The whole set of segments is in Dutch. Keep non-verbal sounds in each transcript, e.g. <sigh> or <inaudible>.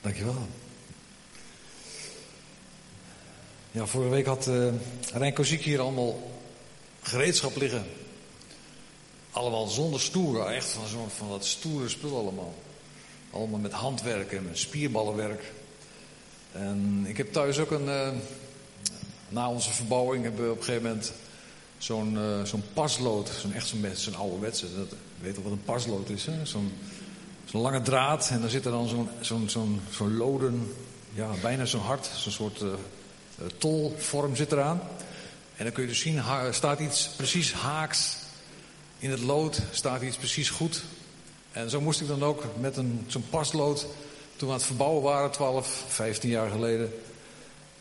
Dankjewel. Ja, vorige week had uh, Rijn Koziek hier allemaal gereedschap liggen. Allemaal zonder stoer, echt van, zo, van dat stoere spul allemaal. Allemaal met handwerk en spierballenwerk. En ik heb thuis ook een, uh, na onze verbouwing hebben we op een gegeven moment zo'n uh, zo'n paslood. Zo'n echt zo'n zo'n ouderwetse, dat, weet toch wat een paslood is, hè? Zo'n zo'n lange draad en daar zit er dan zo'n zo'n zo'n loden, ja, bijna zo'n hart, zo'n soort uh, tolvorm zit eraan. En dan kun je dus zien, staat iets precies haaks in het lood, staat iets precies goed. En zo moest ik dan ook met een, zo'n paslood, toen we aan het verbouwen waren, 12, 15 jaar geleden,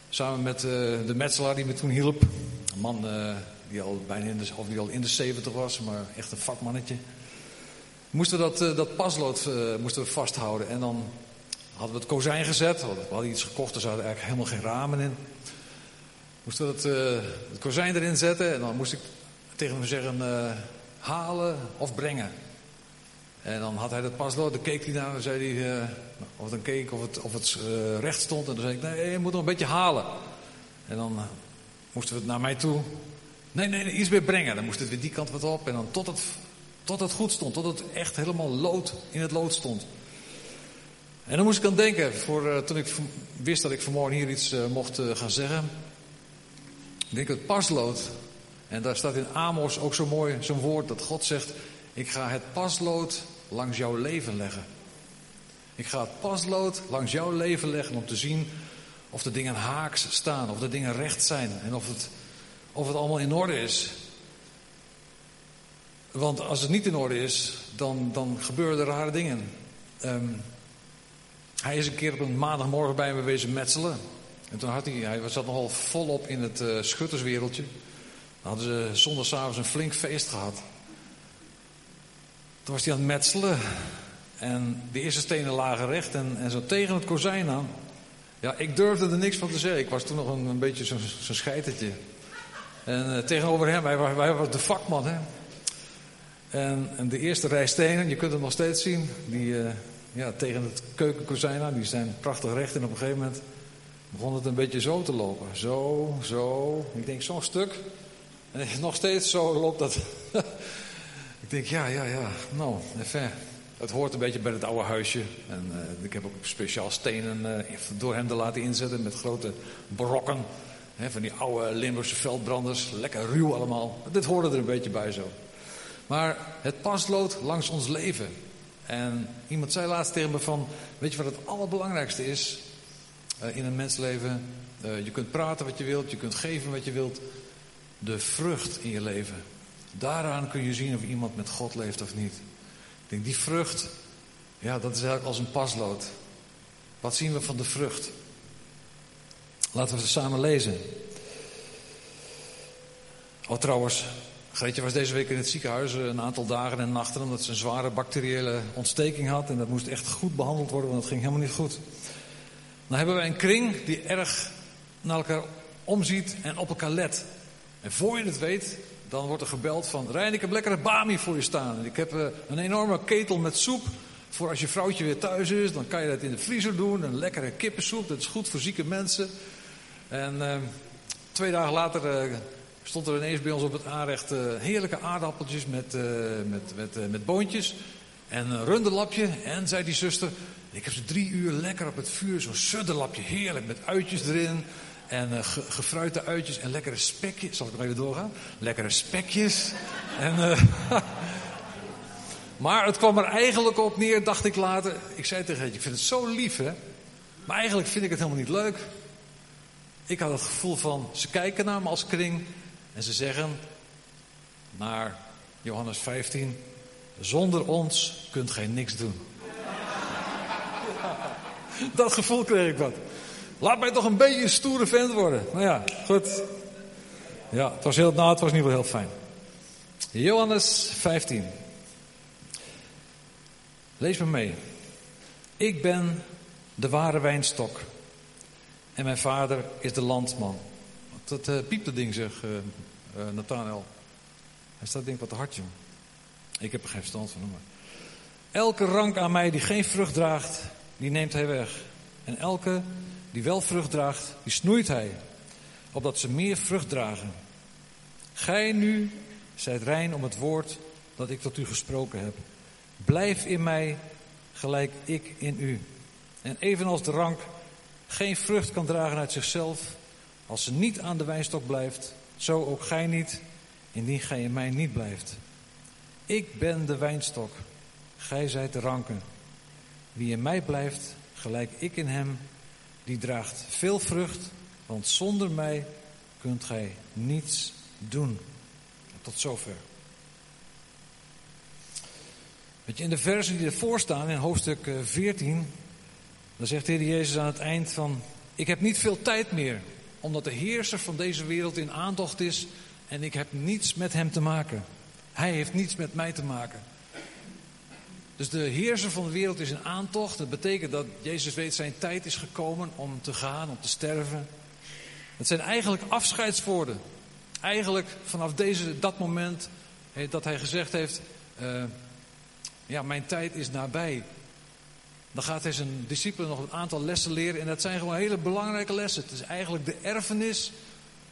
samen met uh, de metselaar die me toen hielp, een man die al bijna in de, of die al in de 70 was, maar echt een vakmannetje. Moesten we dat, uh, dat paslood moesten we vasthouden en dan hadden we het kozijn gezet. We hadden iets gekocht, er zaten eigenlijk helemaal geen ramen in. Moesten we het, het kozijn erin zetten en dan moest ik tegen hem zeggen halen of brengen. En dan had hij dat paslood, dan keek hij naar en zei hij, of dan keek of het, of het recht stond. En dan zei ik, nee, je moet nog een beetje halen. En dan moesten we het naar mij toe. Nee, nee, nee, iets meer brengen. Dan moest het weer die kant wat op. En dan tot het, tot het goed stond, tot het echt helemaal lood in het lood stond. En dan moest ik aan denken, voor, toen ik wist dat ik vanmorgen hier iets mocht gaan zeggen. Ik denk het paslood, en daar staat in Amos ook zo mooi zo'n woord dat God zegt: Ik ga het paslood langs jouw leven leggen. Ik ga het paslood langs jouw leven leggen om te zien of de dingen haaks staan, of de dingen recht zijn en of het, of het allemaal in orde is. Want als het niet in orde is, dan, dan gebeuren er rare dingen. Um, hij is een keer op een maandagmorgen bij me wezen metselen. En toen had hij, hij zat nogal volop in het uh, schutterswereldje. Dan hadden ze zondagavond een flink feest gehad. Toen was hij aan het metselen. En de eerste stenen lagen recht en, en zo tegen het kozijn aan. Ja, ik durfde er niks van te zeggen. Ik was toen nog een, een beetje zo'n zo scheitertje. En uh, tegenover hem, hij, hij was de vakman. Hè? En, en, de eerste rij stenen, je kunt het nog steeds zien, die uh, ja, tegen het keukenkozijn aan, die zijn prachtig recht. En op een gegeven moment begon het een beetje zo te lopen. Zo, zo. Ik denk zo'n stuk. En <laughs> nog steeds zo loopt dat. <laughs> ik denk, ja, ja, ja. Nou, even. Het hoort een beetje bij het oude huisje. En uh, ik heb ook speciaal stenen uh, door hem te laten inzetten met grote brokken. Hè, van die oude Limburgse veldbranders. Lekker ruw allemaal. Dit hoorde er een beetje bij zo. Maar het paslood langs ons leven. En iemand zei laatst tegen me van... Weet je wat het allerbelangrijkste is uh, in een mensleven? je kunt praten wat je wilt. Je kunt geven wat je wilt de vrucht in je leven. Daaraan kun je zien of iemand met God leeft of niet. Ik denk, die vrucht, ja, dat is eigenlijk als een paslood. Wat zien we van de vrucht? Laten we ze samen lezen. Oh, trouwens, Greetje was deze week in het ziekenhuis een aantal dagen en nachten omdat ze een zware bacteriële ontsteking had. En dat moest echt goed behandeld worden, want het ging helemaal niet goed. Dan hebben wij een kring die erg naar elkaar omziet en op elkaar let. En voor je het weet, dan wordt er gebeld van... Rijn, ik heb lekkere bami voor je staan. Ik heb uh, een enorme ketel met soep. Voor als je vrouwtje weer thuis is, dan kan je dat in de vriezer doen. Een lekkere kippensoep, dat is goed voor zieke mensen. En uh, twee dagen later stond er ineens bij ons op het aanrecht... heerlijke aardappeltjes met, met, met, met boontjes. En een runderlapje. En, zei die zuster... Ik heb ze drie uur lekker op het vuur, zo'n sudderlapje, heerlijk, met uitjes erin. En uh, ge gefruite uitjes en lekkere spekjes. Zal ik nog even doorgaan? Lekkere spekjes. en, uh, <laughs> maar het kwam er eigenlijk op neer, dacht ik later. Ik zei tegen je, ik vind het zo lief hè. Maar eigenlijk vind ik het helemaal niet leuk. Ik had het gevoel van, ze kijken naar me als kring. En ze zeggen, naar Johannes 15. Zonder ons kunt gij niks doen. <laughs> Dat gevoel kreeg ik wat. Laat mij toch een beetje een stoere vent worden. Nou ja, goed. Ja, het was, heel, nou, het was niet wel heel fijn. Johannes 15. Lees me mee. Ik ben de ware wijnstok. En mijn vader is de landman. Dat uh, piept het ding, zeg uh, uh, Nathanael. Hij staat denk ik wat te hard. Ik heb er geen verstand van. Maar. Elke rank aan mij die geen vrucht draagt, die neemt hij weg. En elke die wel vrucht draagt, die snoeit hij, opdat ze meer vrucht dragen. Gij nu zijt rein om het woord dat ik tot u gesproken heb. Blijf in mij, gelijk ik in u. En evenals de rank geen vrucht kan dragen uit zichzelf, als ze niet aan de wijnstok blijft, zo ook gij niet, indien gij in mij niet blijft. Ik ben de wijnstok, gij zijt de ranken. Wie in mij blijft, gelijk ik in hem, die draagt veel vrucht, want zonder mij kunt gij niets doen. Tot zover. Weet je, in de versen die ervoor staan, in hoofdstuk 14, eh, dan zegt de Heer Jezus aan het eind van, ik heb niet veel tijd meer, omdat de heerser van deze wereld in aantocht is en ik heb niets met hem te maken. Hij heeft niets met mij te maken. Dus de heerser van de wereld is in aantocht. Dat betekent dat Jezus weet zijn tijd is gekomen om te gaan, om te sterven. Het zijn eigenlijk afscheidswoorden. Eigenlijk vanaf deze, dat moment dat hij gezegd heeft, uh, ja, mijn tijd is nabij. Dan gaat hij zijn discipelen nog een aantal lessen leren. En dat zijn gewoon hele belangrijke lessen. Het is eigenlijk de erfenis,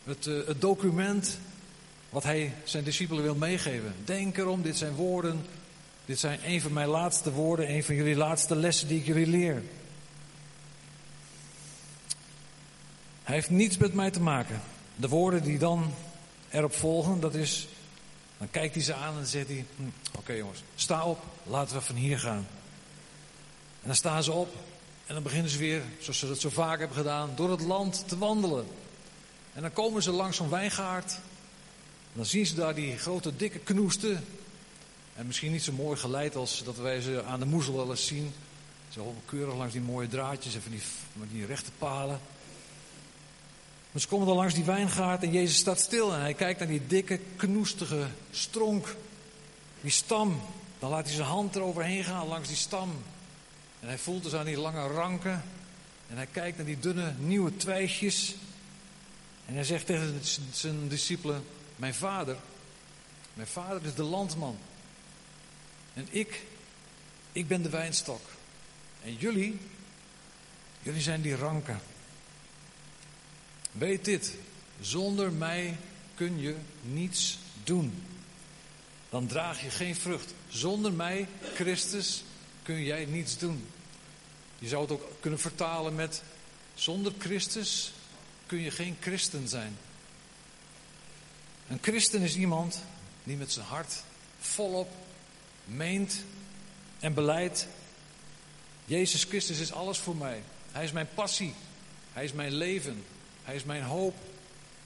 het, uh, het document wat hij zijn discipelen wil meegeven. Denk erom, dit zijn woorden. Dit zijn een van mijn laatste woorden, een van jullie laatste lessen die ik jullie leer. Hij heeft niets met mij te maken. De woorden die dan erop volgen, dat is. Dan kijkt hij ze aan en zegt hij: hm, Oké jongens, sta op, laten we van hier gaan. En dan staan ze op en dan beginnen ze weer, zoals ze dat zo vaak hebben gedaan, door het land te wandelen. En dan komen ze langs zo'n wijngaard. Dan zien ze daar die grote dikke knoesten. En misschien niet zo mooi geleid als dat wij ze aan de moezel wel eens zien. Zo keurig langs die mooie draadjes en van die, die rechte palen. Maar ze komen dan langs die wijngaard en Jezus staat stil en hij kijkt naar die dikke, knoestige stronk. Die stam. Dan laat hij zijn hand eroverheen gaan langs die stam. En hij voelt dus aan die lange ranken. En hij kijkt naar die dunne, nieuwe twijgjes. En hij zegt tegen zijn discipelen: Mijn vader, mijn vader is de landman. En ik, ik ben de wijnstok. En jullie, jullie zijn die ranken. Weet dit, zonder mij kun je niets doen. Dan draag je geen vrucht. Zonder mij, Christus, kun jij niets doen. Je zou het ook kunnen vertalen met: zonder Christus kun je geen christen zijn. Een christen is iemand die met zijn hart volop meent en beleidt: Jezus Christus is alles voor mij. Hij is mijn passie. Hij is mijn leven. Hij is mijn hoop.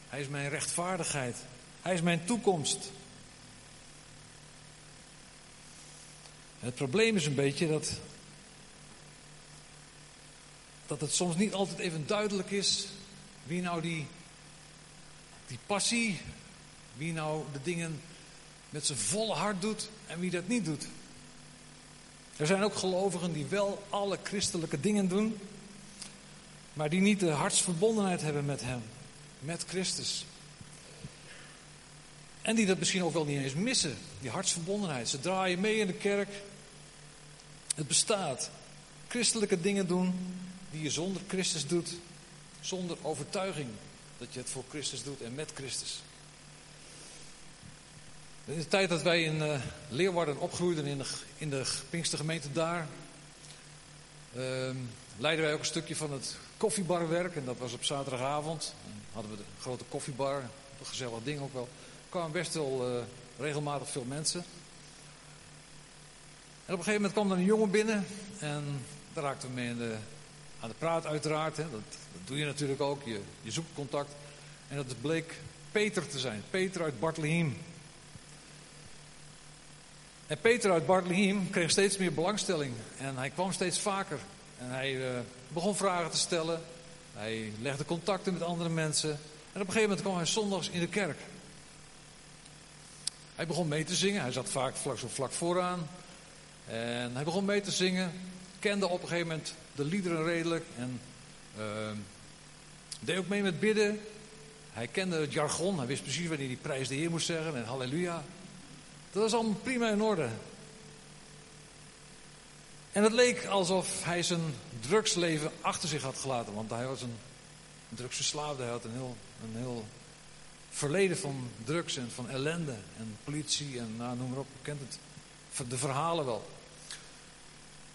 Hij is mijn rechtvaardigheid. Hij is mijn toekomst. Het probleem is een beetje dat, dat het soms niet altijd even duidelijk is wie nou die, die passie, wie nou de dingen met zijn volle hart doet en wie dat niet doet. Er zijn ook gelovigen die wel alle christelijke dingen doen, maar die niet de hartsverbondenheid hebben met Hem, met Christus. En die dat misschien ook wel niet eens missen, die hartsverbondenheid. Ze draaien mee in de kerk. Het bestaat. Christelijke dingen doen die je zonder Christus doet, zonder overtuiging dat je het voor Christus doet en met Christus. In de tijd dat wij in uh, Leeuwarden opgroeiden, in de, in de Pinkstergemeente daar, uh, leidden wij ook een stukje van het koffiebarwerk. En dat was op zaterdagavond. Dan hadden we de grote koffiebar, een gezellig ding ook wel. Kwamen best wel uh, regelmatig veel mensen. En op een gegeven moment kwam er een jongen binnen. En daar raakten we mee aan de praat uiteraard. Hè. Dat, doe je natuurlijk ook. Je, je zoekt contact. En dat bleek Peter te zijn. Peter uit Bartlehem. En Peter uit Bartlehem kreeg steeds meer belangstelling. En hij kwam steeds vaker. En hij uh, begon vragen te stellen. Hij legde contacten met andere mensen. En op een gegeven moment kwam hij zondags in de kerk. Hij begon mee te zingen. Hij zat vaak vlak, zo vlak vooraan. En hij begon mee te zingen. Kende op een gegeven moment de liederen redelijk. En uh, deed ook mee met bidden. Hij kende het jargon. Hij wist precies wanneer hij prijs de Heer moest zeggen. En halleluja. Dat was allemaal prima in orde. En het leek alsof hij zijn drugsleven achter zich had gelaten, want hij was een drugsverslaafde. Hij had een heel, een heel verleden van drugs en van ellende en politie en nou, noem maar op, je kent het, de verhalen wel.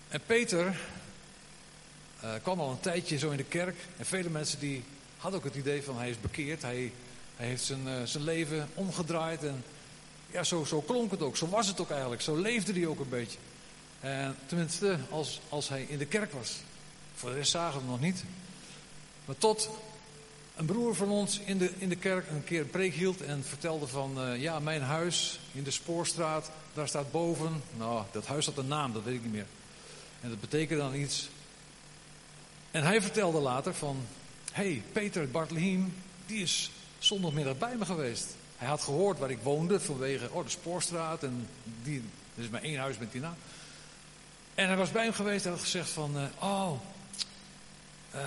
En Peter uh, kwam al een tijdje zo in de kerk en vele mensen die hadden ook het idee van hij is bekeerd, hij, hij heeft zijn, uh, zijn leven omgedraaid en ja, zo, zo klonk het ook, zo was het ook eigenlijk, zo leefde hij ook een beetje. En tenminste, als, als hij in de kerk was. Voor de rest zagen we hem nog niet. Maar tot een broer van ons in de, in de kerk een keer een preek hield en vertelde van... Uh, ja, mijn huis in de Spoorstraat, daar staat boven... Nou, dat huis had een naam, dat weet ik niet meer. En dat betekende dan iets. En hij vertelde later van... Hé, hey, Peter Bartlehem, die is zondagmiddag bij me geweest. Hij had gehoord waar ik woonde vanwege oh, de Spoorstraat. En die, is maar één huis met die naam. En hij was bij hem geweest en had gezegd van... Uh, oh, uh,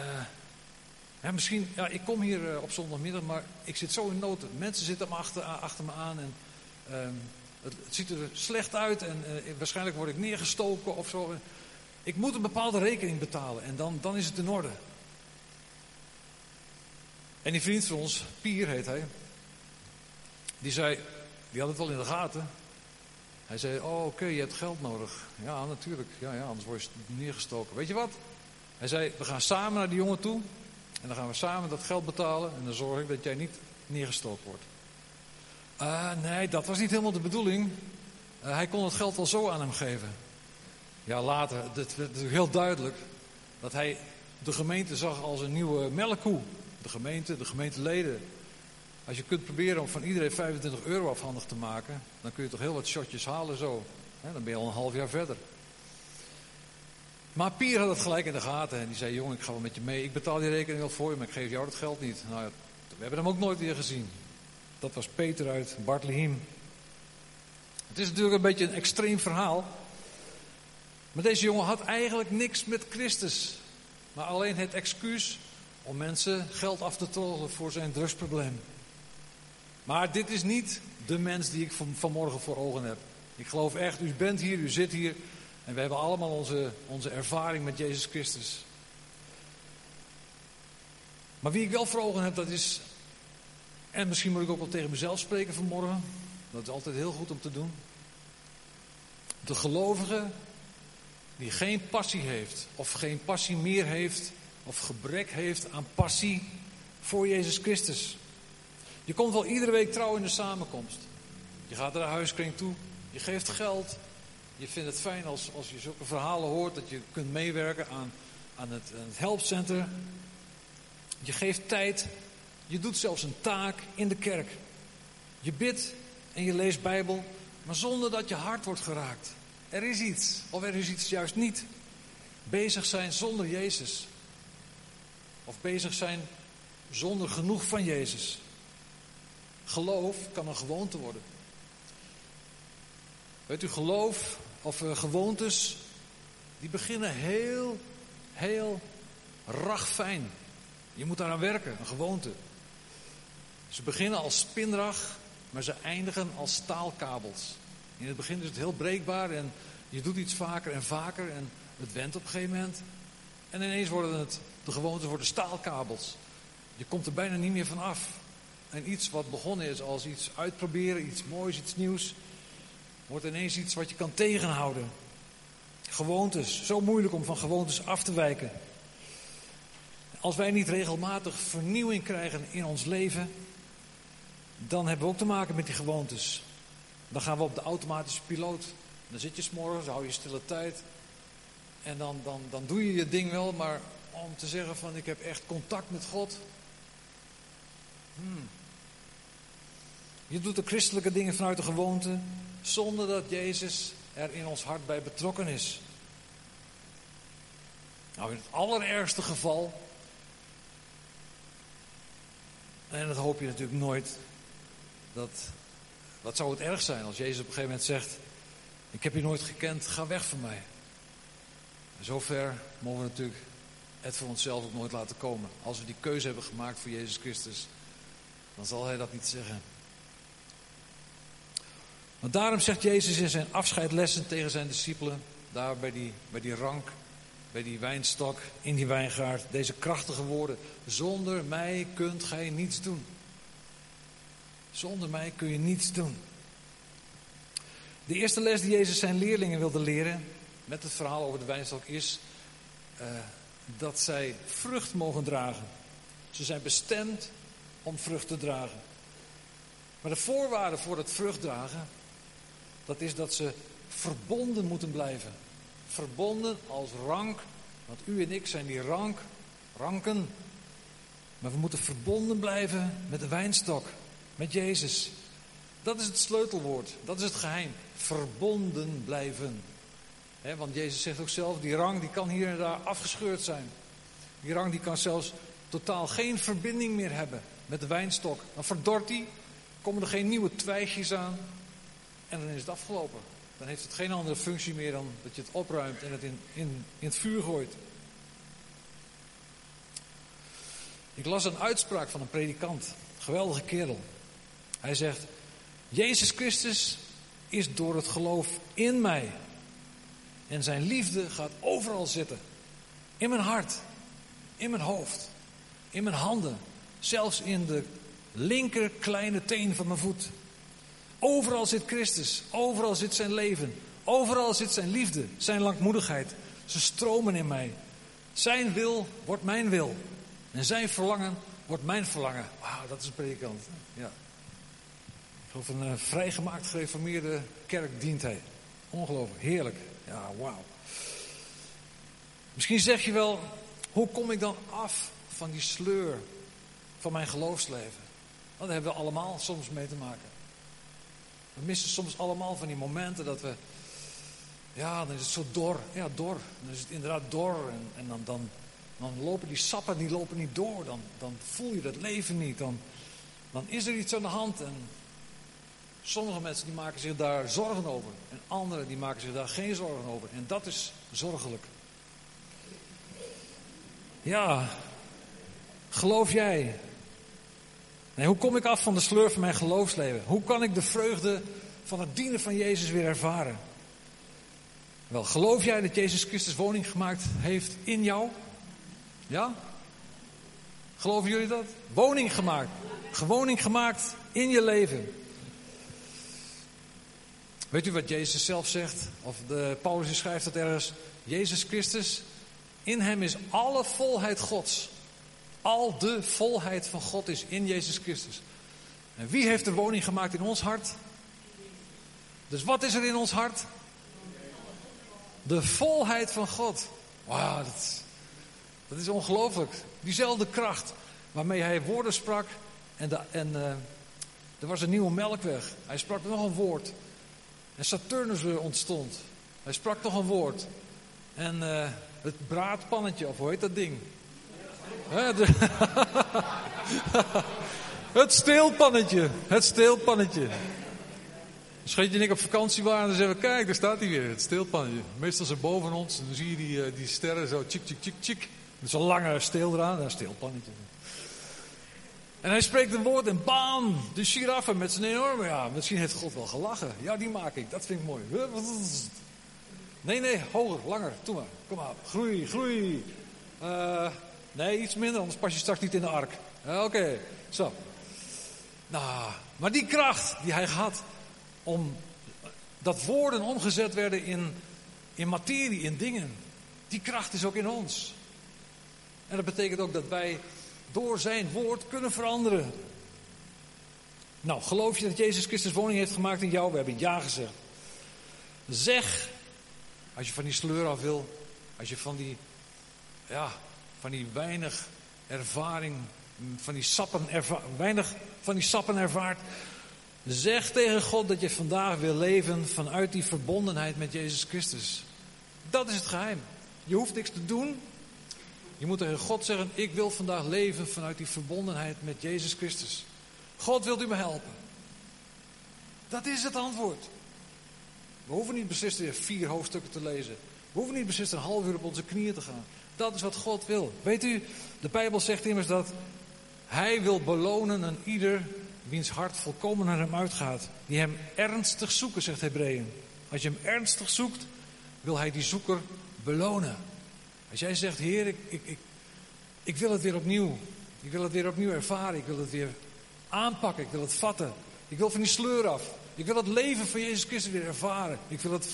ja, misschien, ja, ik kom hier uh, op zondagmiddag, maar ik zit zo in nood. Mensen zitten achter, achter me aan en ehm, het, ziet er slecht uit en waarschijnlijk word ik neergestoken of zo. Ik moet een bepaalde rekening betalen en dan, dan is het in orde. En die vriend van ons, Pier heet hij, die zei, die had het wel in de gaten. Hij zei, oh oké, je hebt geld nodig. Ja, natuurlijk. Ja, ja, anders word je neergestoken. Weet je wat? Hij zei, we gaan samen naar die jongen toe. En dan gaan we samen dat geld betalen. En dan zorg ik dat jij niet neergestoken wordt. Uh, nee, dat was niet helemaal de bedoeling. Uh, hij kon het geld wel zo aan hem geven. Ja, later, het werd heel duidelijk dat hij de gemeente zag als een nieuwe melkkoe. De gemeente, de gemeenteleden. Als je kunt proberen om van iedereen 25 euro afhandig te maken, dan kun je toch heel wat shotjes halen zo. dan ben je al een half jaar verder. Maar Pier had het gelijk in de gaten en die zei: Jongen, ik ga wel met je mee. Ik betaal die rekening wel voor je, maar ik geef jou dat geld niet. Nou, we hebben hem ook nooit weer gezien. Dat was Peter uit Bartlehem. Het is natuurlijk een beetje een extreem verhaal. Maar deze jongen had eigenlijk niks met Christus. Maar alleen het excuus om mensen geld af te troggelen voor zijn drugsprobleem. Maar dit is niet de mens die ik van, vanmorgen voor ogen heb. Ik geloof echt, u bent hier, u zit hier. En we hebben allemaal onze, onze ervaring met Jezus Christus. Maar wie ik wel voor ogen heb, dat is. En misschien moet ik ook wel tegen mezelf spreken vanmorgen. Dat is altijd heel goed om te doen. De gelovige die geen passie heeft, of geen passie meer heeft, of gebrek heeft aan passie voor Jezus Christus. Je komt wel iedere week trouw in de samenkomst. Je gaat naar de huiskring toe. Je geeft geld. Je vindt het fijn als, als je zulke verhalen hoort. Dat je kunt meewerken aan, aan, het, aan het helpcenter. Je geeft tijd. Je doet zelfs een taak in de kerk. Je bidt en je leest Bijbel. Maar zonder dat je hart wordt geraakt. Er is iets. Of er is iets juist niet. Bezig zijn zonder Jezus. Of bezig zijn zonder genoeg van Jezus. Geloof kan een gewoonte worden. Weet u, geloof of uh, gewoontes, die beginnen heel, heel ragfijn. Je moet daaraan werken, een gewoonte. Ze beginnen als spinrag, maar ze eindigen als staalkabels. In het begin is het heel breekbaar en je doet iets vaker en vaker en het wendt op een gegeven moment. En ineens worden het, de gewoontes worden staalkabels. Je komt er bijna niet meer van af. En iets wat begonnen is als iets uitproberen, iets moois, iets nieuws, wordt ineens iets wat je kan tegenhouden. Gewoontes, zo moeilijk om van gewoontes af te wijken. Als wij niet regelmatig vernieuwing krijgen in ons leven, dan hebben we ook te maken met die gewoontes. Dan gaan we op de automatische piloot. Dan zit je s'morgens, hou je stille tijd. En dan, dan, dan doe je je ding wel, maar om te zeggen van ik heb echt contact met God. Hmm. Je doet de christelijke dingen vanuit de gewoonte, zonder dat Jezus er in ons hart bij betrokken is. Nou, in het allerergste geval, en dat hoop je natuurlijk nooit, dat, wat zou het erg zijn als Jezus op een gegeven moment zegt, ik heb je nooit gekend, ga weg van mij. Zover mogen we natuurlijk het voor onszelf ook nooit laten komen. Als we die keuze hebben gemaakt voor Jezus Christus, dan zal hij dat niet zeggen. Want daarom zegt Jezus in zijn afscheidlessen tegen zijn discipelen, daar bij die, bij die rank, bij die wijnstok, in die wijngaard. Deze krachtige woorden. Zonder mij kunt gij niets doen. Zonder mij kun je niets doen. De eerste les die Jezus zijn leerlingen wilde leren met het verhaal over de wijnstok is uh, dat zij vrucht mogen dragen. Ze zijn bestemd om vrucht te dragen. Maar de voorwaarde voor het vruchtdragen, dat is dat ze verbonden moeten blijven. Verbonden als rank, want u en ik zijn die rank, ranken. Maar we moeten verbonden blijven met de wijnstok, met Jezus. Dat is het sleutelwoord, dat is het geheim. Verbonden blijven. want Jezus zegt ook zelf, die rang die kan hier en daar afgescheurd zijn. Die rang die kan zelfs totaal geen verbinding meer hebben met de wijnstok. Dan verdort die, komen er geen nieuwe twijgjes aan en dan is het afgelopen. Dan heeft het geen andere functie meer dan dat je het opruimt en het in, in, in het vuur gooit. Ik las een uitspraak van een predikant, geweldige kerel. Hij zegt: Jezus Christus is door het geloof in mij. En zijn liefde gaat overal zitten. In mijn hart, in mijn hoofd, in mijn handen, zelfs in de linker kleine teen van mijn voet. Overal zit Christus, overal zit zijn leven, overal zit zijn liefde, zijn langmoedigheid. Ze stromen in mij. Zijn wil wordt mijn wil. En zijn verlangen wordt mijn verlangen. Wauw, dat is een predikant. Ja. Of een uh, vrijgemaakt gereformeerde kerk dient hij. Ongelooflijk, heerlijk. Ja, wauw. Misschien zeg je wel, hoe kom ik dan af van die sleur van mijn geloofsleven? Daar hebben we allemaal soms mee te maken. We missen soms allemaal van die momenten dat we, ja, dan is het zo dor. Ja, dor. Dan is het inderdaad dor. En, en dan, dan, dan lopen die sappen, die lopen niet door. Dan, dan voel je dat leven niet. Dan, dan is er iets aan de hand. En sommige mensen die maken zich daar zorgen over. En anderen die maken zich daar geen zorgen over. En dat is zorgelijk. Ja, geloof jij Hoe kom ik af van de sleur van mijn geloofsleven? Hoe kan ik de vreugde van het dienen van Jezus weer ervaren? Wel, geloof jij dat Jezus Christus woning gemaakt heeft in jou? Ja? Geloven jullie dat? Woning gemaakt. Gewoning gemaakt in je leven. Weet u wat Jezus zelf zegt? Of de, Paulus schrijft dat ergens. Jezus Christus, in hem is alle volheid Gods. Al de volheid van God is in Jezus Christus. En wie heeft de woning gemaakt in ons hart? Dus wat is er in ons hart? De volheid van God. Wauw, dat, dat is ongelooflijk. Diezelfde kracht waarmee hij woorden sprak. En, de, en uh, er was een nieuwe melkweg. Hij sprak nog een woord. En Saturnus ontstond. Hij sprak nog een woord. En uh, het braadpannetje, of hoe heet dat ding? <laughs> Het steelpannetje. Het steelpannetje. Scheetje en ik op vakantie waren, dan zeggen kijk, daar staat hij weer, het steelpannetje. Meestal er boven ons, dan zie je die, eh, die sterren zo, tjik, tjik, tjik, tjik. Met zo'n lange steel eraan, een steelpannetje. En hij spreekt een woord en bam, de giraffe met zijn enorme, ja, misschien heeft God wel gelachen. Ja, die maak ik, dat vind ik mooi. Nee, nee, hoger, langer, doe maar, kom maar, groei, groei. Uh, Nee, iets minder, anders pas je straks niet in de ark. Oké, zo. Nou, maar die kracht die hij had om dat woorden omgezet werden in, in materie, in dingen, die kracht is ook in ons. En dat betekent ook dat wij door zijn woord kunnen veranderen. Nou, geloof je dat Jezus Christus woning heeft gemaakt in jou? We hebben ja gezegd. Zeg, als je van die sleur af wil, als je van die, ja, van die weinig ervaring, van die sappen, weinig van die sappen ervaart. Zeg tegen God dat je vandaag wil leven vanuit die verbondenheid met Jezus Christus. Dat is het geheim. Je hoeft niks te doen. Je moet tegen God zeggen: Ik wil vandaag leven vanuit die verbondenheid met Jezus Christus. God wilt u me helpen. Dat is het antwoord. We hoeven niet beslist vier hoofdstukken te lezen. We hoeven niet beslist een half uur op onze knieën te gaan. Dat is wat God wil. Weet u, de Bijbel zegt immers dat Hij wil belonen een ieder wiens hart volkomen naar hem uitgaat. Die hem ernstig zoeken, zegt Hebreeën. Als je hem ernstig zoekt, wil hij die zoeker belonen. Als jij zegt, Heer, ik, ik, ik, ik wil het weer opnieuw. Ik wil het weer opnieuw ervaren. Ik wil het weer aanpakken. Ik wil het vatten. Ik wil van die sleur af. Ik wil het leven van Jezus Christus weer ervaren. Ik wil het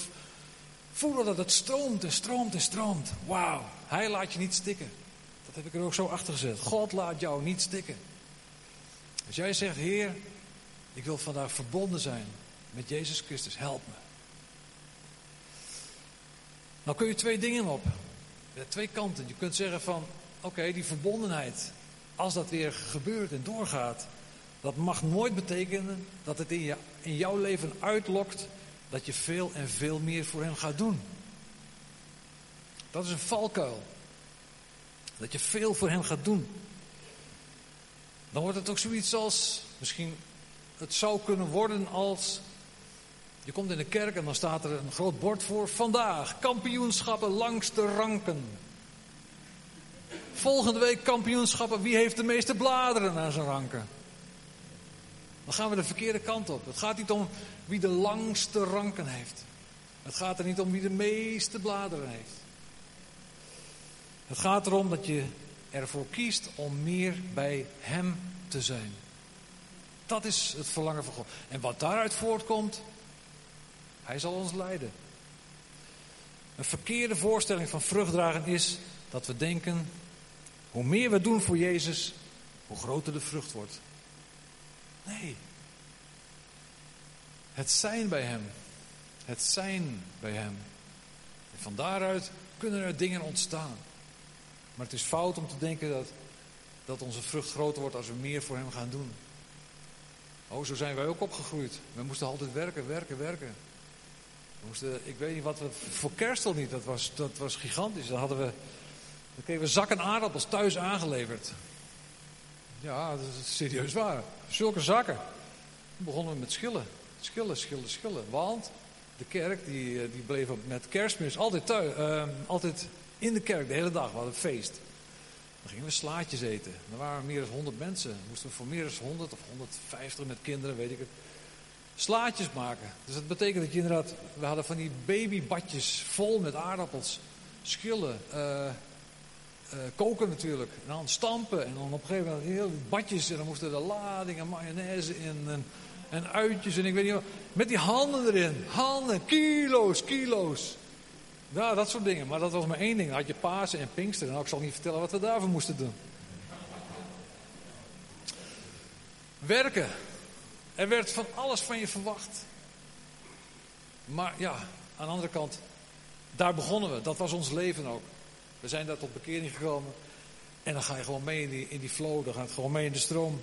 voelen dat het stroomt en stroomt en stroomt. Wauw, Hij laat je niet stikken. Dat heb ik er ook zo achter gezet. God laat jou niet stikken. Als jij zegt, Heer, ik wil vandaag verbonden zijn met Jezus Christus, help me. Nou kun je twee dingen op. Twee kanten. Je kunt zeggen van, oké, die verbondenheid, als dat weer gebeurt en doorgaat, dat mag nooit betekenen dat het in, je, in jouw leven uitlokt dat je veel en veel meer voor hem gaat doen. Dat is een valkuil. Dat je veel voor hem gaat doen. Dan wordt het ook zoiets als, misschien het zou kunnen worden als, je komt in de kerk en dan staat er een groot bord voor, vandaag kampioenschappen langs de ranken. Volgende week kampioenschappen, wie heeft de meeste bladeren aan zijn ranken? Dan gaan we de verkeerde kant op. Het gaat niet om wie de langste ranken heeft. Het gaat er niet om wie de meeste bladeren heeft. Het gaat erom dat je ervoor kiest om meer bij Hem te zijn. Dat is het verlangen van God. En wat daaruit voortkomt, Hij zal ons leiden. Een verkeerde voorstelling van vruchtdragen is dat we denken, hoe meer we doen voor Jezus, hoe groter de vrucht wordt. Nee. Het zijn bij Hem. Het zijn bij Hem. En van daaruit kunnen er dingen ontstaan. Maar het is fout om te denken dat, dat onze vrucht groter wordt als we meer voor Hem gaan doen. Oh, zo zijn wij ook opgegroeid. We moesten altijd werken, werken, werken. We moesten, ik weet niet wat we, voor kerst al niet, dat was, dat was gigantisch. Dan hadden we, dan kregen we zakken aardappels thuis aangeleverd. Ja, dat is serieus waar. Zulke zakken. Dan begonnen we met schillen. Schillen, schillen, schillen. Want de kerk die, eh, die bleef met kerstmis altijd, thuis, uh, altijd in de kerk de hele dag. We hadden feest. Dan gingen we slaatjes eten. Er waren meer dan 100 mensen. Dan moesten we voor meer dan 100 of 150 met kinderen, weet ik het. Slaatjes maken. Dus dat betekent dat je inderdaad. We hadden van die babybadjes vol met aardappels, schillen. Uh, uh, koken natuurlijk. En dan stampen. En dan op een gegeven moment heel badjes. En dan moesten er ladingen mayonaise in. En, en uitjes. En ik weet niet wat. Met die handen erin. Handen. Kilo's, kilo's. Ja, dat soort dingen. Maar dat was maar één ding. Dan had je Pasen en Pinkster. En ik zal niet vertellen wat we daarvoor moesten doen. Werken. Er werd van alles van je verwacht. Maar ja, aan de andere kant, daar begonnen we. Dat was ons leven ook. We zijn daar tot bekering gekomen. En dan ga je gewoon mee in die, in die flow, dan gaat het gewoon mee in de stroom.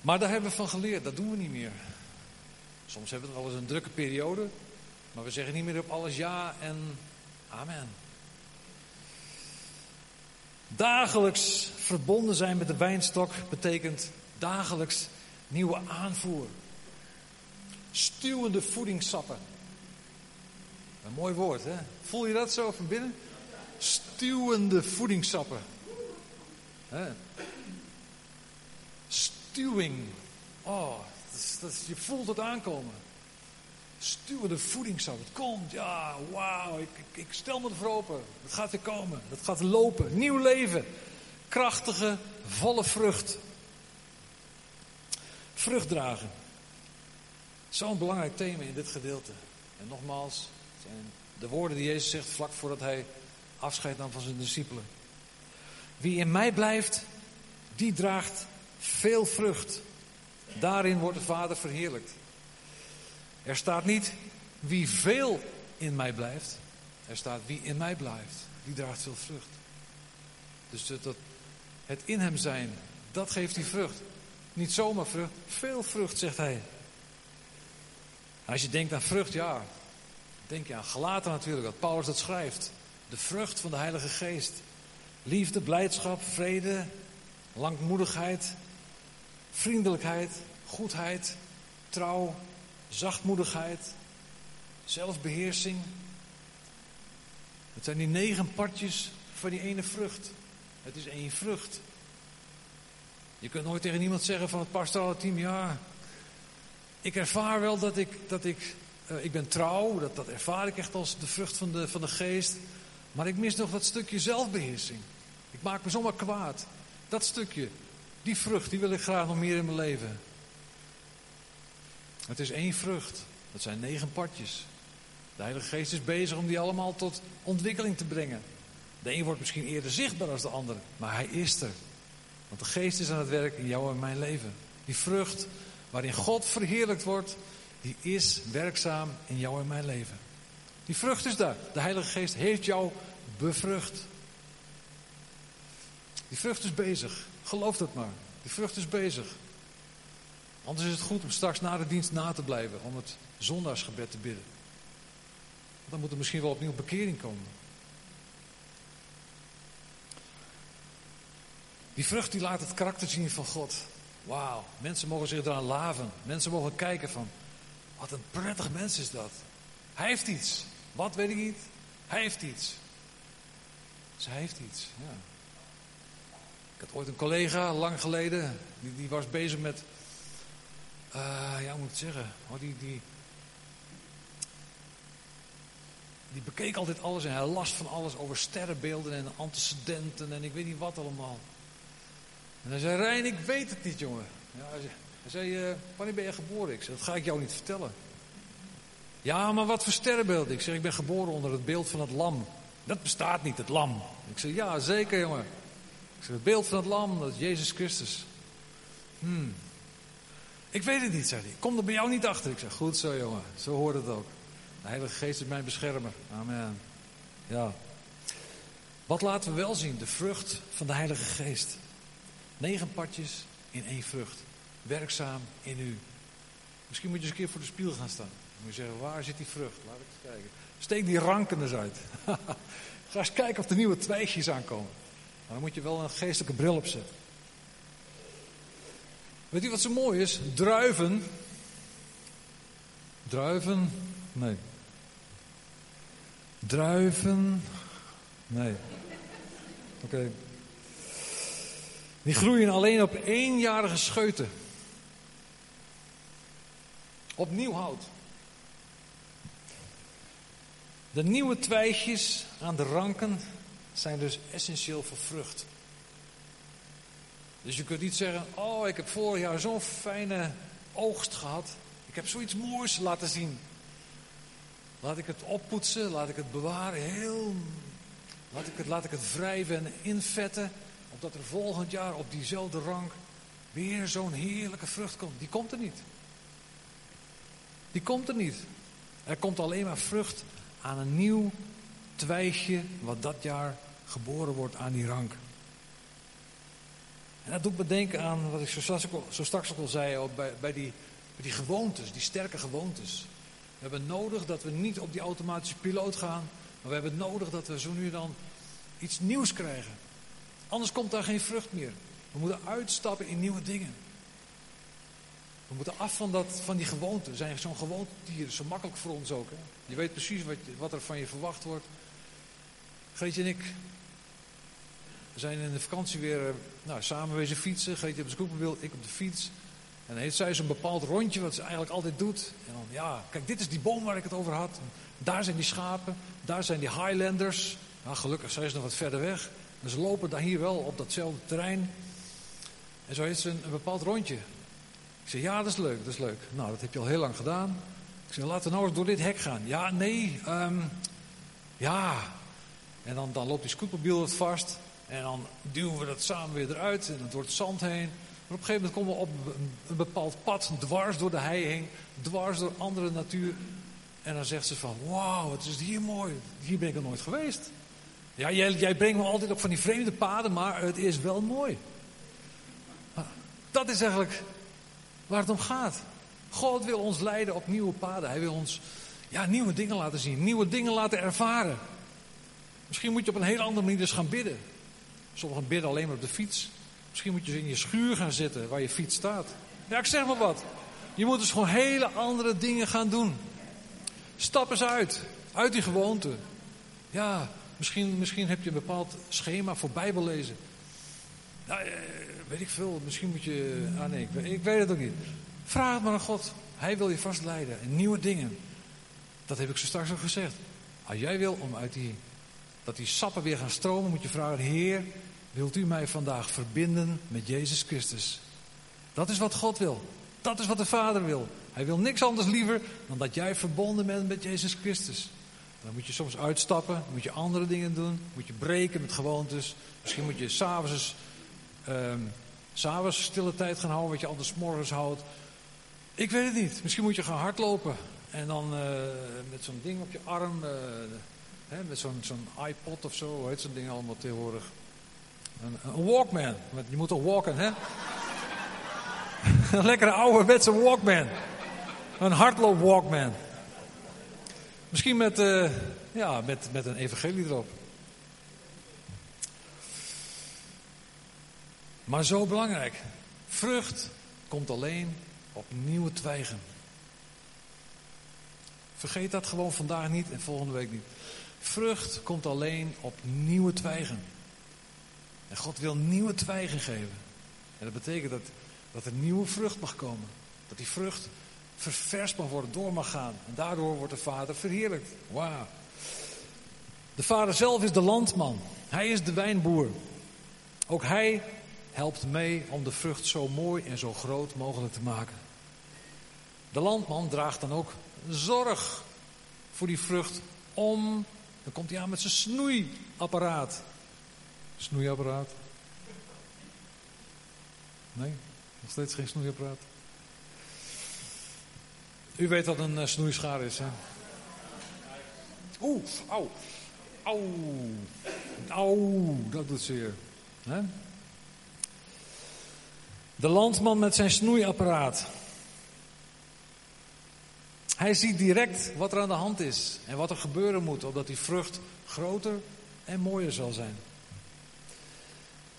Maar daar hebben we van geleerd, dat doen we niet meer. Soms hebben we wel eens een drukke periode, maar we zeggen niet meer op alles ja en amen. Dagelijks verbonden zijn met de wijnstok betekent dagelijks nieuwe aanvoer. Stuwende voedingssappen. Een mooi woord, hè? Voel je dat zo van binnen? Stuwende voedingssappen. Hè? Stuwing. Oh, dat is, je voelt het aankomen. Stuwende voedingssappen. Het komt, ja, wauw. Ik, ik, ik, stel me ervoor open. Het gaat er komen. Het gaat lopen. Nieuw leven. Krachtige, volle vrucht. Vrucht dragen. Zo'n belangrijk thema in dit gedeelte. En nogmaals, zijn de woorden die Jezus zegt vlak voordat hij afscheid nam van zijn discipelen. Wie in mij blijft, die draagt veel vrucht. Daarin wordt de Vader verheerlijkt. Er staat niet wie veel in mij blijft. Er staat wie in mij blijft, die draagt veel vrucht. Dus dat, het in hem zijn, dat geeft die vrucht. Niet zomaar vrucht, veel vrucht, zegt hij. Als je denkt aan vrucht, ja, Denk je aan Galaten natuurlijk, dat Paulus dat schrijft. De vrucht van de Heilige Geest. Liefde, blijdschap, vrede, langmoedigheid, vriendelijkheid, goedheid, trouw, zachtmoedigheid, zelfbeheersing. Het zijn die negen partjes van die ene vrucht. Het is één vrucht. Je kunt nooit tegen iemand zeggen van het pastorale team, ja, ik ervaar wel dat ik, dat ik Eh, ik ben trouw, dat, dat ervaar ik echt als de vrucht van de, van de geest. Maar ik mis nog dat stukje zelfbeheersing. Ik maak me zomaar kwaad. Dat stukje, die vrucht, die wil ik graag nog meer in mijn leven. Het is één vrucht. Dat zijn negen partjes. De Heilige Geest is bezig om die allemaal tot ontwikkeling te brengen. De een wordt misschien eerder zichtbaar dan de ander, maar hij is er. Want de Geest is aan het werk in jou en mijn leven. Die vrucht waarin God verheerlijkt wordt, die is werkzaam in jou en mijn leven. Die vrucht is daar. De Heilige Geest heeft jou bevrucht. Die vrucht is bezig. Geloof dat maar. Die vrucht is bezig. Anders is het goed om straks na de dienst na te blijven. Om het zondagsgebed te bidden. Dan moet er misschien wel opnieuw bekering komen. Die vrucht die laat het karakter zien van God. Wauw, mensen mogen zich eraan laven. Mensen mogen kijken van, wat een prettig mens is dat. Hij heeft iets. Wat weet ik niet. Hij heeft iets. Zij heeft iets, ja. Ik had ooit een collega, lang geleden, die, die was bezig met, uh, ja, hoe moet ik het zeggen? Oh, die, die, die bekeek altijd alles en hij las van alles over sterrenbeelden en antecedenten en ik weet niet wat allemaal. En hij zei, Rijn, ik weet het niet, jongen. Ja, hij zei, uh, wanneer ben je geboren? Ik zei, dat ga ik jou niet vertellen. Ja, maar wat voor sterrenbeeld? Ik zeg, ik ben geboren onder het beeld van het lam. Dat bestaat niet, het lam. Ik zeg, ja, zeker, jongen. Ik zeg, het beeld van het lam, dat is Jezus Christus. Hmm. Ik weet het niet, zei hij. Kom er bij jou niet achter. Ik zeg, goed zo, jongen. Zo hoort het ook. De Heilige Geest is mijn beschermer. Amen. Ja. Wat laten we wel zien? De vrucht van de Heilige Geest. Negen partjes in één vrucht. Werkzaam in u. Misschien moet je eens een keer voor de spiegel gaan staan. Moet je zeggen, waar zit die vrucht? Laat ik eens kijken. Steek die ranken eens uit. <laughs> Ga eens kijken of er nieuwe twijgjes aankomen. Dan moet je wel een geestelijke bril opzetten. Weet u wat zo mooi is? Druiven. Druiven. Nee. Druiven. Nee. Oké. Die groeien alleen op eenjarige scheuten. Op nieuw hout. De nieuwe twijgjes aan de ranken zijn dus essentieel voor vrucht. Dus je kunt niet zeggen, oh ik heb vorig jaar zo'n fijne oogst gehad. Ik heb zoiets moois laten zien. Laat ik het oppoetsen, laat ik het bewaren, heel... Laat ik het, laat ik het wrijven en invetten. Opdat er volgend jaar op diezelfde rank weer zo'n heerlijke vrucht komt. Die komt er niet. Die komt er niet. Er komt alleen maar vrucht aan een nieuw twijgje wat dat jaar geboren wordt aan die rank. En dat doet me denken aan wat ik zo straks, zo straks ook al zei bij, bij, die, bij die gewoontes, die sterke gewoontes. We hebben nodig dat we niet op die automatische piloot gaan, maar we hebben nodig dat we zo nu dan iets nieuws krijgen. Anders komt daar geen vrucht meer. We moeten uitstappen in nieuwe dingen. We moeten af van, dat, van die gewoonten. We zijn zo'n gewoontedier, zo makkelijk voor ons ook. Hè? Je weet precies wat, wat er van je verwacht wordt. Greetje en ik we zijn in de vakantie weer eh, nou, fietsen. Greetje op de scootmobiel, ik op de fiets. En dan heeft zij zo'n bepaald rondje wat ze eigenlijk altijd doet. En dan, ja, kijk, dit is die boom waar ik het over had. Daar zijn die schapen, daar zijn die Highlanders. Nou, gelukkig, zij is nog wat verder weg. En ze lopen daar hier wel op datzelfde terrein. En zo heeft ze een, bepaald rondje. Ik zeg, ja, dat is leuk, dat is leuk. Nou, dat heb je al heel lang gedaan. Ik zeg, laten we nou eens door dit hek gaan. Ja, nee, um, ja. En dan, dan loopt die scootmobiel het vast. En dan duwen we dat samen weer eruit en door het zand heen. Maar op een gegeven moment komen we op een bepaald pad, dwars door de hei heen, dwars door andere natuur. En dan zegt ze van, wauw, het is hier mooi. Hier ben ik nog nooit geweest. Ja, jij, jij brengt me altijd op van die vreemde paden, maar het is wel mooi. Dat is eigenlijk waar het om gaat. God wil ons leiden op nieuwe paden. Hij wil ons ja, nieuwe dingen laten zien, nieuwe dingen laten ervaren. Misschien moet je op een heel andere manier eens gaan bidden. Sommigen bidden alleen maar op de fiets. Misschien moet je in je schuur gaan zitten waar je fiets staat. Ja, ik zeg maar wat. Je moet dus gewoon hele andere dingen gaan doen. Stap eens uit. Uit die gewoonte. Ja, misschien, misschien heb je een bepaald schema voor Bijbel lezen. Nou, weet ik veel. Misschien moet je... Ah nee, ik, weet het ook niet. Vraag het maar aan God. Hij wil je vastleiden. En nieuwe dingen. Dat heb ik zo straks al gezegd. Als jij wil om uit die, dat die sappen weer gaan stromen, moet je vragen: Heer, wilt u mij vandaag verbinden met Jezus Christus? Dat is wat God wil. Dat is wat de Vader wil. Hij wil niks anders liever dan dat jij verbonden bent met Jezus Christus. Dan moet je soms uitstappen, moet je andere dingen doen, moet je breken met gewoontes. Misschien moet je s'avonds um, s'avonds stille tijd gaan houden, wat je anders morgens houdt. Ik weet het niet. Misschien moet je gaan hardlopen. En dan uh, met zo'n ding op je arm, uh, hè, met zo'n zo'n iPod of zo, heet zo'n ding allemaal tegenwoordig? Een, een Walkman. Je moet toch walken, hè? een <laughs> lekkere ouderwetse Walkman. Een hardloop Walkman. Misschien met, uh, ja, met, met een evangelie erop. Maar zo belangrijk. Vrucht komt alleen op nieuwe twijgen. Vergeet dat gewoon vandaag niet en volgende week niet. Vrucht komt alleen op nieuwe twijgen. En God wil nieuwe twijgen geven. En dat betekent dat, dat er nieuwe vrucht mag komen. Dat die vrucht ververst mag worden, door mag gaan. En daardoor wordt de vader verheerlijkt. Wauw. De vader zelf is de landman. Hij is de wijnboer. Ook hij helpt mee om de vrucht zo mooi en zo groot mogelijk te maken. De landman draagt dan ook zorg voor die vrucht om. Dan komt hij aan met zijn snoeiapparaat. Snoeiapparaat? Nee, nog steeds geen snoeiapparaat. U weet wat een uh, snoeischaar is, hè? Oeh, auw. Auw. Auw, dat doet zeer. Hè? De landman met zijn snoeiapparaat. Hij ziet direct wat er aan de hand is en wat er gebeuren moet, opdat die vrucht groter en mooier zal zijn.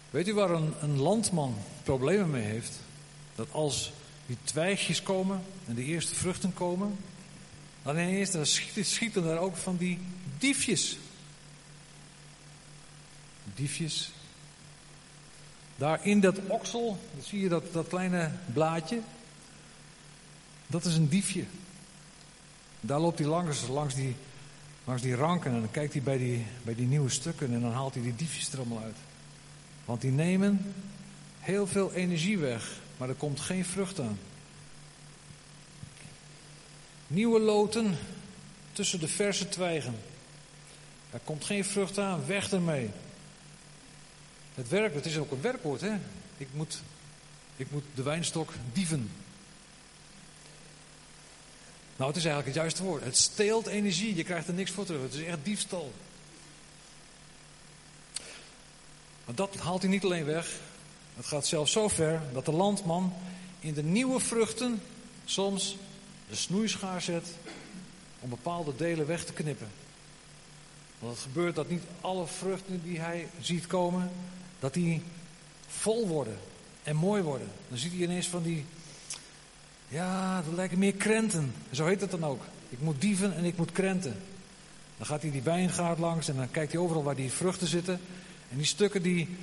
Weet u waar een, landman problemen mee heeft? Dat als die twijgjes komen en de eerste vruchten komen, dan ineens dan schieten, er ook van die diefjes. Diefjes daar in dat oksel, zie je dat, dat kleine blaadje. Dat is een diefje. Daar loopt hij langs, langs, die, langs die ranken en dan kijkt hij bij die, bij die nieuwe stukken en dan haalt hij die diefjes er allemaal uit. Want die nemen heel veel energie weg, maar er komt geen vrucht aan. Nieuwe loten tussen de verse twijgen. Er komt geen vrucht aan, weg ermee. Het werk, het is ook een werkwoord, hè? Ik moet, ik moet de wijnstok dieven. Nou, het is eigenlijk het juiste woord. Het steelt energie, je krijgt er niks voor terug. Het is echt diefstal. Maar dat haalt hij niet alleen weg. Het gaat zelfs zo ver dat de landman in de nieuwe vruchten soms de snoeischaar zet om bepaalde delen weg te knippen. Want het gebeurt dat niet alle vruchten die hij ziet komen, dat die vol worden en mooi worden. Dan ziet hij ineens van die, ja, dat lijken meer krenten. Zo heet het dan ook. Ik moet dieven en ik moet krenten. Dan gaat hij die wijngaard langs en dan kijkt hij overal waar die vruchten zitten. En die stukken die,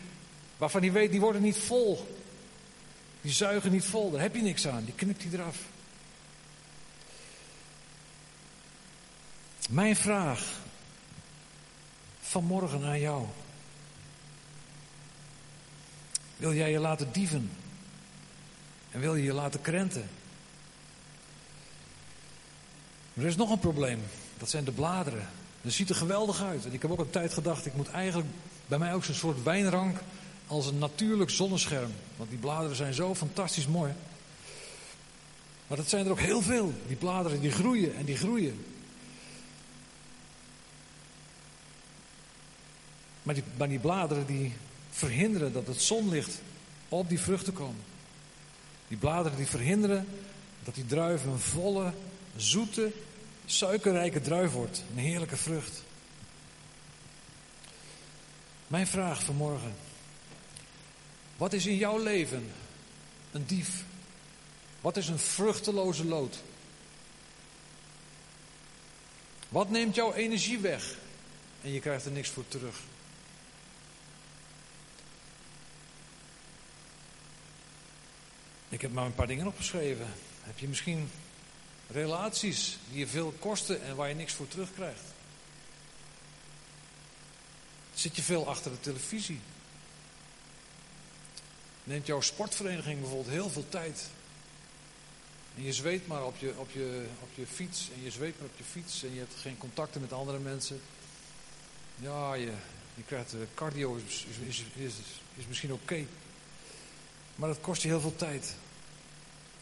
waarvan hij weet, die worden niet vol. Die zuigen niet vol, daar heb je niks aan. Die knipt hij eraf. Mijn vraag vanmorgen aan jou. Wil jij je laten dieven? En wil je je laten krenten? Er is nog een probleem. Dat zijn de bladeren. Dat ziet er geweldig uit. En ik heb ook een tijd gedacht, ik moet eigenlijk bij mij ook zo'n soort wijnrank als een natuurlijk zonnescherm. Want die bladeren zijn zo fantastisch mooi. Maar dat zijn er ook heel veel. Die bladeren die groeien en die groeien. Maar die, die bladeren die verhinderen dat het zonlicht op die vruchten komt. Die bladeren die verhinderen dat die druif een volle, zoete, suikerrijke druif wordt. Een heerlijke vrucht. Mijn vraag vanmorgen. Wat is in jouw leven een dief? Wat is een vruchteloze lood? Wat neemt jouw energie weg en je krijgt er niks voor terug? Ik heb maar een paar dingen opgeschreven. Heb je misschien Relaties die je veel kosten en waar je niks voor terugkrijgt. Zit je veel achter de televisie? Neemt jouw sportvereniging bijvoorbeeld heel veel tijd? En je zweet maar op je, op, je, op je fiets en je zweet maar op je fiets en je hebt geen contacten met andere mensen. Ja, je, je krijgt uh, cardio is, is, is, is misschien oké. Maar dat kost je heel veel tijd.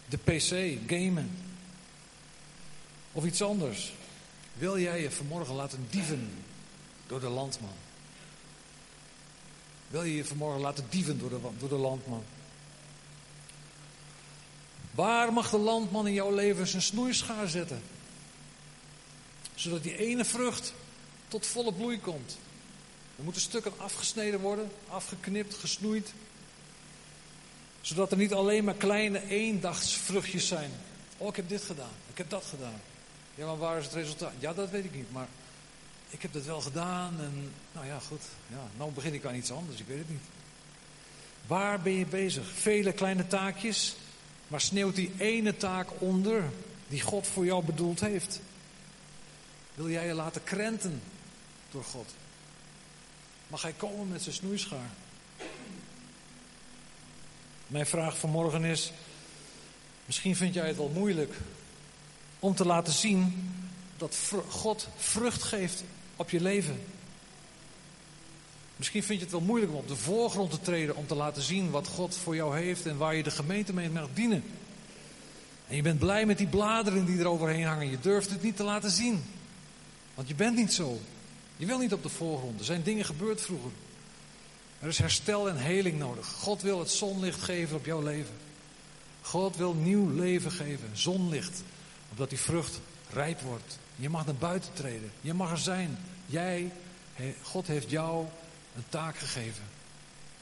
De PC, gamen. Of iets anders. Wil jij je vanmorgen laten dieven door de landman? Wil je je vanmorgen laten dieven door de, door de landman? Waar mag de landman in jouw leven zijn snoeischaar zetten? Zodat die ene vrucht tot volle bloei komt. Er moeten stukken afgesneden worden, afgeknipt, gesnoeid. Zodat er niet alleen maar kleine eendagsvruchtjes zijn. Oh, ik heb dit gedaan, ik heb dat gedaan. Ja, maar waar is het resultaat? Ja, dat weet ik niet, maar ik heb dat wel gedaan en nou ja, goed. Ja, nou begin ik aan iets anders, ik weet het niet. Waar ben je bezig? Vele kleine taakjes, maar sneeuwt die ene taak onder die God voor jou bedoeld heeft? Wil jij je laten krenten door God? Mag hij komen met zijn snoeischaar? Mijn vraag vanmorgen is: misschien vind jij het wel moeilijk om te laten zien dat God vrucht geeft op je leven. Misschien vind je het wel moeilijk om op de voorgrond te treden om te laten zien wat God voor jou heeft en waar je de gemeente mee mag dienen. En je bent blij met die bladeren die er overheen hangen. Je durft het niet te laten zien. Want je bent niet zo. Je wil niet op de voorgrond. Er zijn dingen gebeurd vroeger. Er is herstel en heling nodig. God wil het zonlicht geven op jouw leven. God wil nieuw leven geven, zonlicht, opdat die vrucht rijp wordt. Je mag naar buiten treden. Je mag er zijn. Jij, God heeft jou een taak gegeven.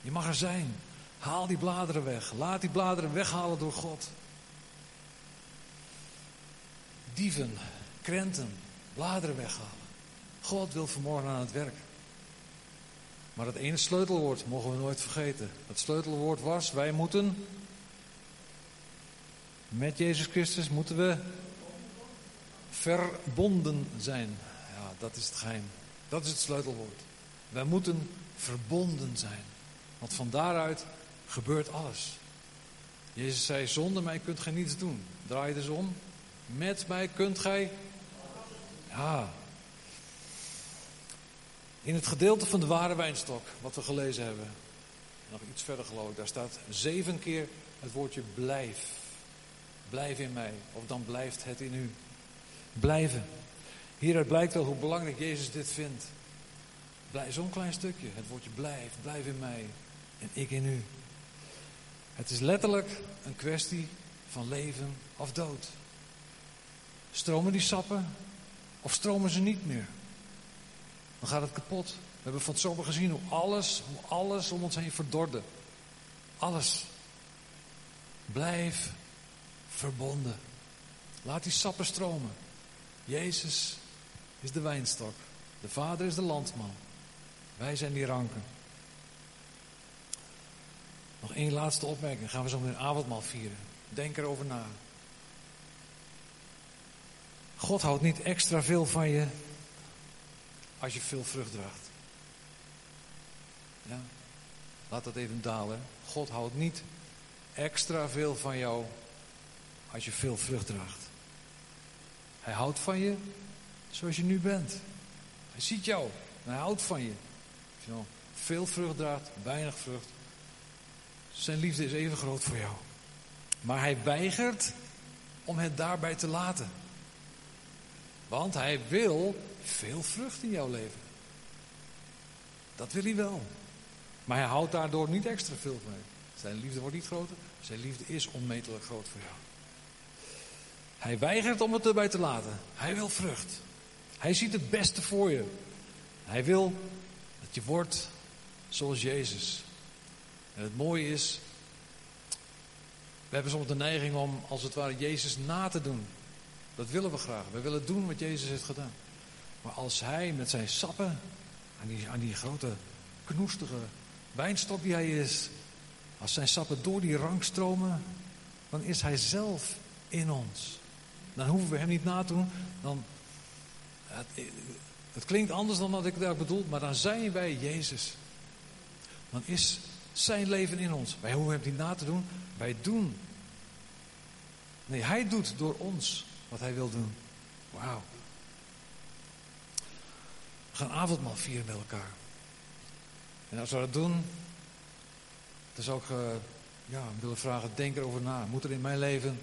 Je mag er zijn. Haal die bladeren weg. Laat die bladeren weghalen door God. Dieven, krenten, bladeren weghalen. God wil vanmorgen aan het werk. Maar het ene sleutelwoord mogen we nooit vergeten. Het sleutelwoord was: wij moeten met Jezus Christus moeten we verbonden zijn. Ja, dat is het geheim. Dat is het sleutelwoord. Wij moeten verbonden zijn. Want van daaruit gebeurt alles. Jezus zei: Zonder mij kunt gij niets doen. Draai dus om. Met mij kunt gij. Ja, in het gedeelte van de ware wijnstok, wat we gelezen hebben, nog iets verder geloof ik, daar staat zeven keer het woordje blijf. Blijf in mij, of dan blijft het in u. Blijven. Hieruit blijkt wel hoe belangrijk Jezus dit vindt. Zo'n klein stukje, het woordje blijf, blijf in mij en ik in u. Het is letterlijk een kwestie van leven of dood. Stromen die sappen of stromen ze niet meer? dan gaat het kapot. We hebben van het zomer gezien hoe alles, hoe alles om ons heen verdorde. Alles. Blijf verbonden. Laat die sappen stromen. Jezus is de wijnstok. De Vader is de landman. Wij zijn die ranken. Nog één laatste opmerking. Gaan we zo meteen avondmaal vieren. Denk erover na. God houdt niet extra veel van je als je veel vrucht draagt. Ja, laat dat even dalen. God houdt niet extra veel van jou als je veel vrucht draagt. Hij houdt van je zoals je nu bent. Hij ziet jou hij houdt van je. Als je nou veel vrucht draagt, weinig vrucht. Zijn liefde is even groot voor jou. Maar hij weigert om het daarbij te laten. Want hij wil veel vrucht in jouw leven. Dat wil hij wel. Maar hij houdt daardoor niet extra veel mee. Zijn liefde wordt niet groter. Zijn liefde is onmetelijk groot voor jou. Hij weigert om het erbij te laten. Hij wil vrucht. Hij ziet het beste voor je. Hij wil dat je wordt zoals Jezus. En het mooie is, we hebben soms de neiging om als het ware Jezus na te doen. Dat willen we graag. We willen doen wat Jezus heeft gedaan. Maar als hij met zijn sappen, aan die, aan die grote knoestige wijnstok die hij is, als zijn sappen door die rank stromen, dan is hij zelf in ons. Dan hoeven we hem niet na te doen. Dan, het, het klinkt anders dan wat ik daar bedoel, maar dan zijn wij Jezus. Dan is zijn leven in ons. Wij hoeven hem niet na te doen, wij doen. Nee, hij doet door ons wat hij wil doen. Wauw. We gaan avondmaal vieren met elkaar. En als we dat doen, dan zou ik uh, ja, willen vragen, denk erover na. Moet er in mijn leven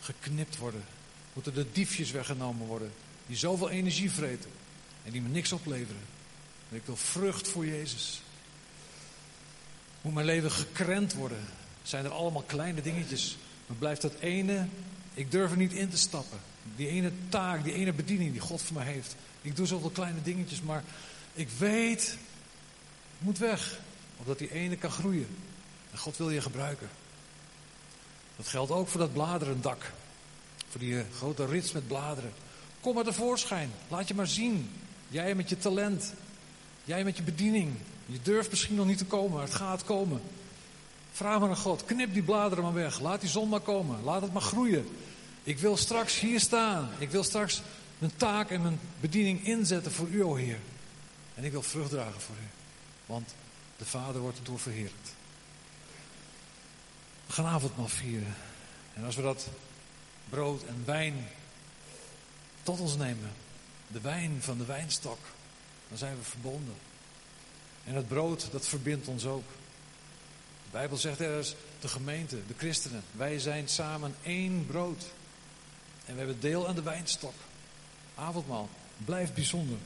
geknipt worden? Moeten de diefjes weggenomen worden? Die zoveel energie vreten en die me niks opleveren. En ik wil vrucht voor Jezus. Moet mijn leven gekrent worden? Zijn er allemaal kleine dingetjes? Maar blijft dat ene, ik durf er niet in te stappen. Die ene taak, die ene bediening die God voor mij heeft. Ik doe zoveel kleine dingetjes, maar ik weet, het moet weg. Omdat die ene kan groeien. En God wil je gebruiken. Dat geldt ook voor dat bladerendak. Voor die eh, grote rits met bladeren. Kom maar tevoorschijn. Laat je maar zien. Jij met je talent. Jij met je bediening. Je durft misschien nog niet te komen, maar het gaat komen. Vraag maar aan God. Knip die bladeren maar weg. Laat die zon maar komen. Laat het maar groeien. Ik wil straks hier staan. Ik wil straks mijn taak en mijn bediening inzetten voor u, o Heer. En ik wil vrucht dragen voor u. Want de Vader wordt erdoor verheerlijkt. We gaan avondmaal vieren. En als we dat brood en wijn tot ons nemen, de wijn van de wijnstok, dan zijn we verbonden. En het brood, dat verbindt ons ook. De Bijbel zegt ergens, de gemeente, de christenen, wij zijn samen één brood. En we hebben deel aan de wijnstok. Avondmaal, blijft bijzonder.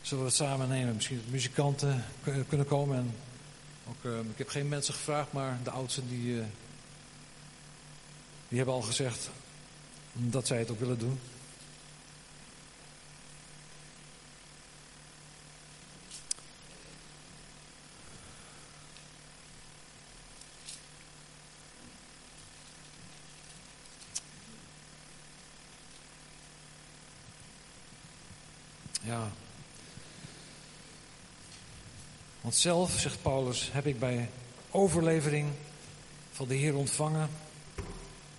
Zullen we het samen nemen? Misschien dat muzikanten kunnen komen. En ook, uh, ik heb geen mensen gevraagd, maar de oudsten die, uh, die hebben al gezegd dat zij het ook willen doen. Ja. Want zelf, zegt Paulus, heb ik bij overlevering van de Heer ontvangen.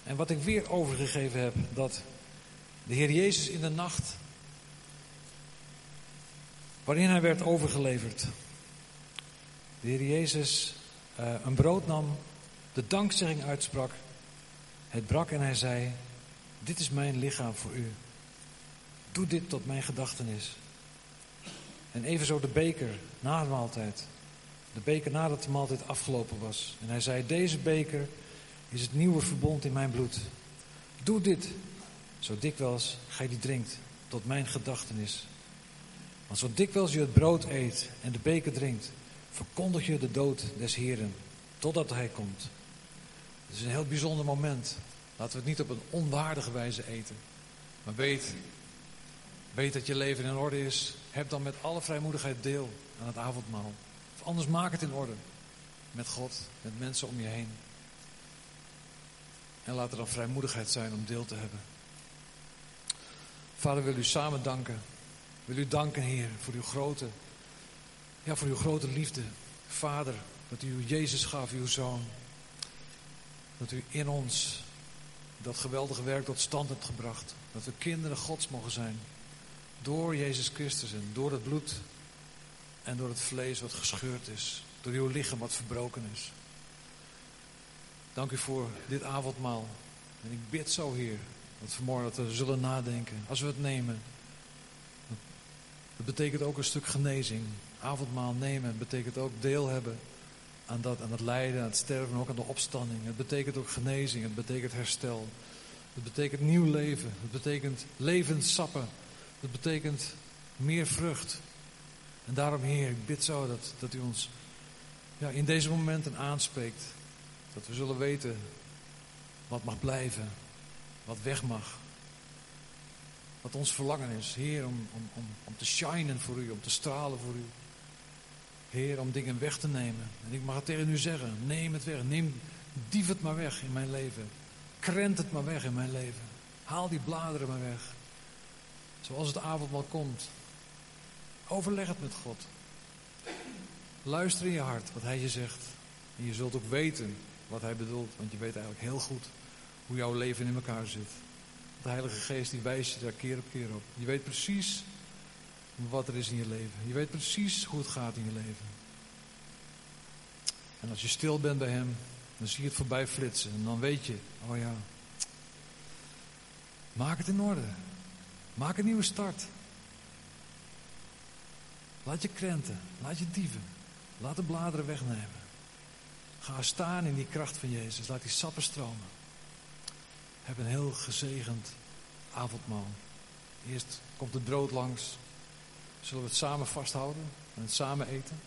En wat ik weer overgegeven heb, dat de Heer Jezus in de nacht, waarin hij werd overgeleverd, de Heer Jezus uh, een brood nam, de dankzegging uitsprak, het brak en hij zei, dit is mijn lichaam voor u. Doe dit tot mijn gedachtenis. En evenzo de beker na de maaltijd. De beker nadat de maaltijd afgelopen was. En hij zei, deze beker is het nieuwe verbond in mijn bloed. Doe dit, zo dikwijls gij die drinkt, tot mijn gedachtenis. Want zo dikwijls je het brood eet en de beker drinkt, verkondig je de dood des Heren, totdat hij komt. Het is een heel bijzonder moment. Laten we het niet op een onwaardige wijze eten. Maar weet Weet dat je leven in orde is. Heb dan met alle vrijmoedigheid deel aan het avondmaal. Of anders maak het in orde. Met God, met mensen om je heen. En laat er dan vrijmoedigheid zijn om deel te hebben. Vader, wil u samen danken. Wil u danken, Heer, voor uw grote, ja, voor uw grote liefde. Vader, dat u Jezus gaf, uw Zoon. Dat u in ons dat geweldige werk tot stand hebt gebracht. Dat we kinderen Gods mogen zijn. Door Jezus Christus en door het bloed en door het vlees wat gescheurd is. Door uw lichaam wat verbroken is. Dank u voor dit avondmaal. En ik bid zo, Heer, dat vanmorgen dat we zullen nadenken. Als we het nemen. Dat betekent ook een stuk genezing. Avondmaal nemen betekent ook deel hebben aan dat, aan het lijden, aan het sterven, en ook aan de opstanding. Het betekent ook genezing, het betekent herstel. Het betekent nieuw leven. Het betekent levenssappen dat betekent meer vrucht. En daarom, Heer, ik bid zo dat, dat u ons ja, in deze momenten aanspreekt. Dat we zullen weten wat mag blijven, wat weg mag. Wat ons verlangen is, Heer, om, om, om, om te shinen voor u, om te stralen voor u. Heer, om dingen weg te nemen. En ik mag het tegen u zeggen, neem het weg. Neem, dief het maar weg in mijn leven. Krent het maar weg in mijn leven. Haal die bladeren maar weg. Zoals het avondmaal komt. Overleg het met God. Luister in je hart wat hij je zegt. En je zult ook weten wat hij bedoelt. Want je weet eigenlijk heel goed hoe jouw leven in elkaar zit. De Heilige Geest die wijst je daar keer op keer op. Je weet precies wat er is in je leven. Je weet precies hoe het gaat in je leven. En als je stil bent bij Hem, dan zie je het voorbij flitsen. En dan weet je, oh ja, maak het in orde. Maak een nieuwe start. Laat je krenten, laat je dieven, laat de bladeren wegnemen. Ga staan in die kracht van Jezus, laat die sappen stromen. Heb een heel gezegend avondmaal. Eerst komt het brood langs. Zullen we het samen vasthouden en het samen eten?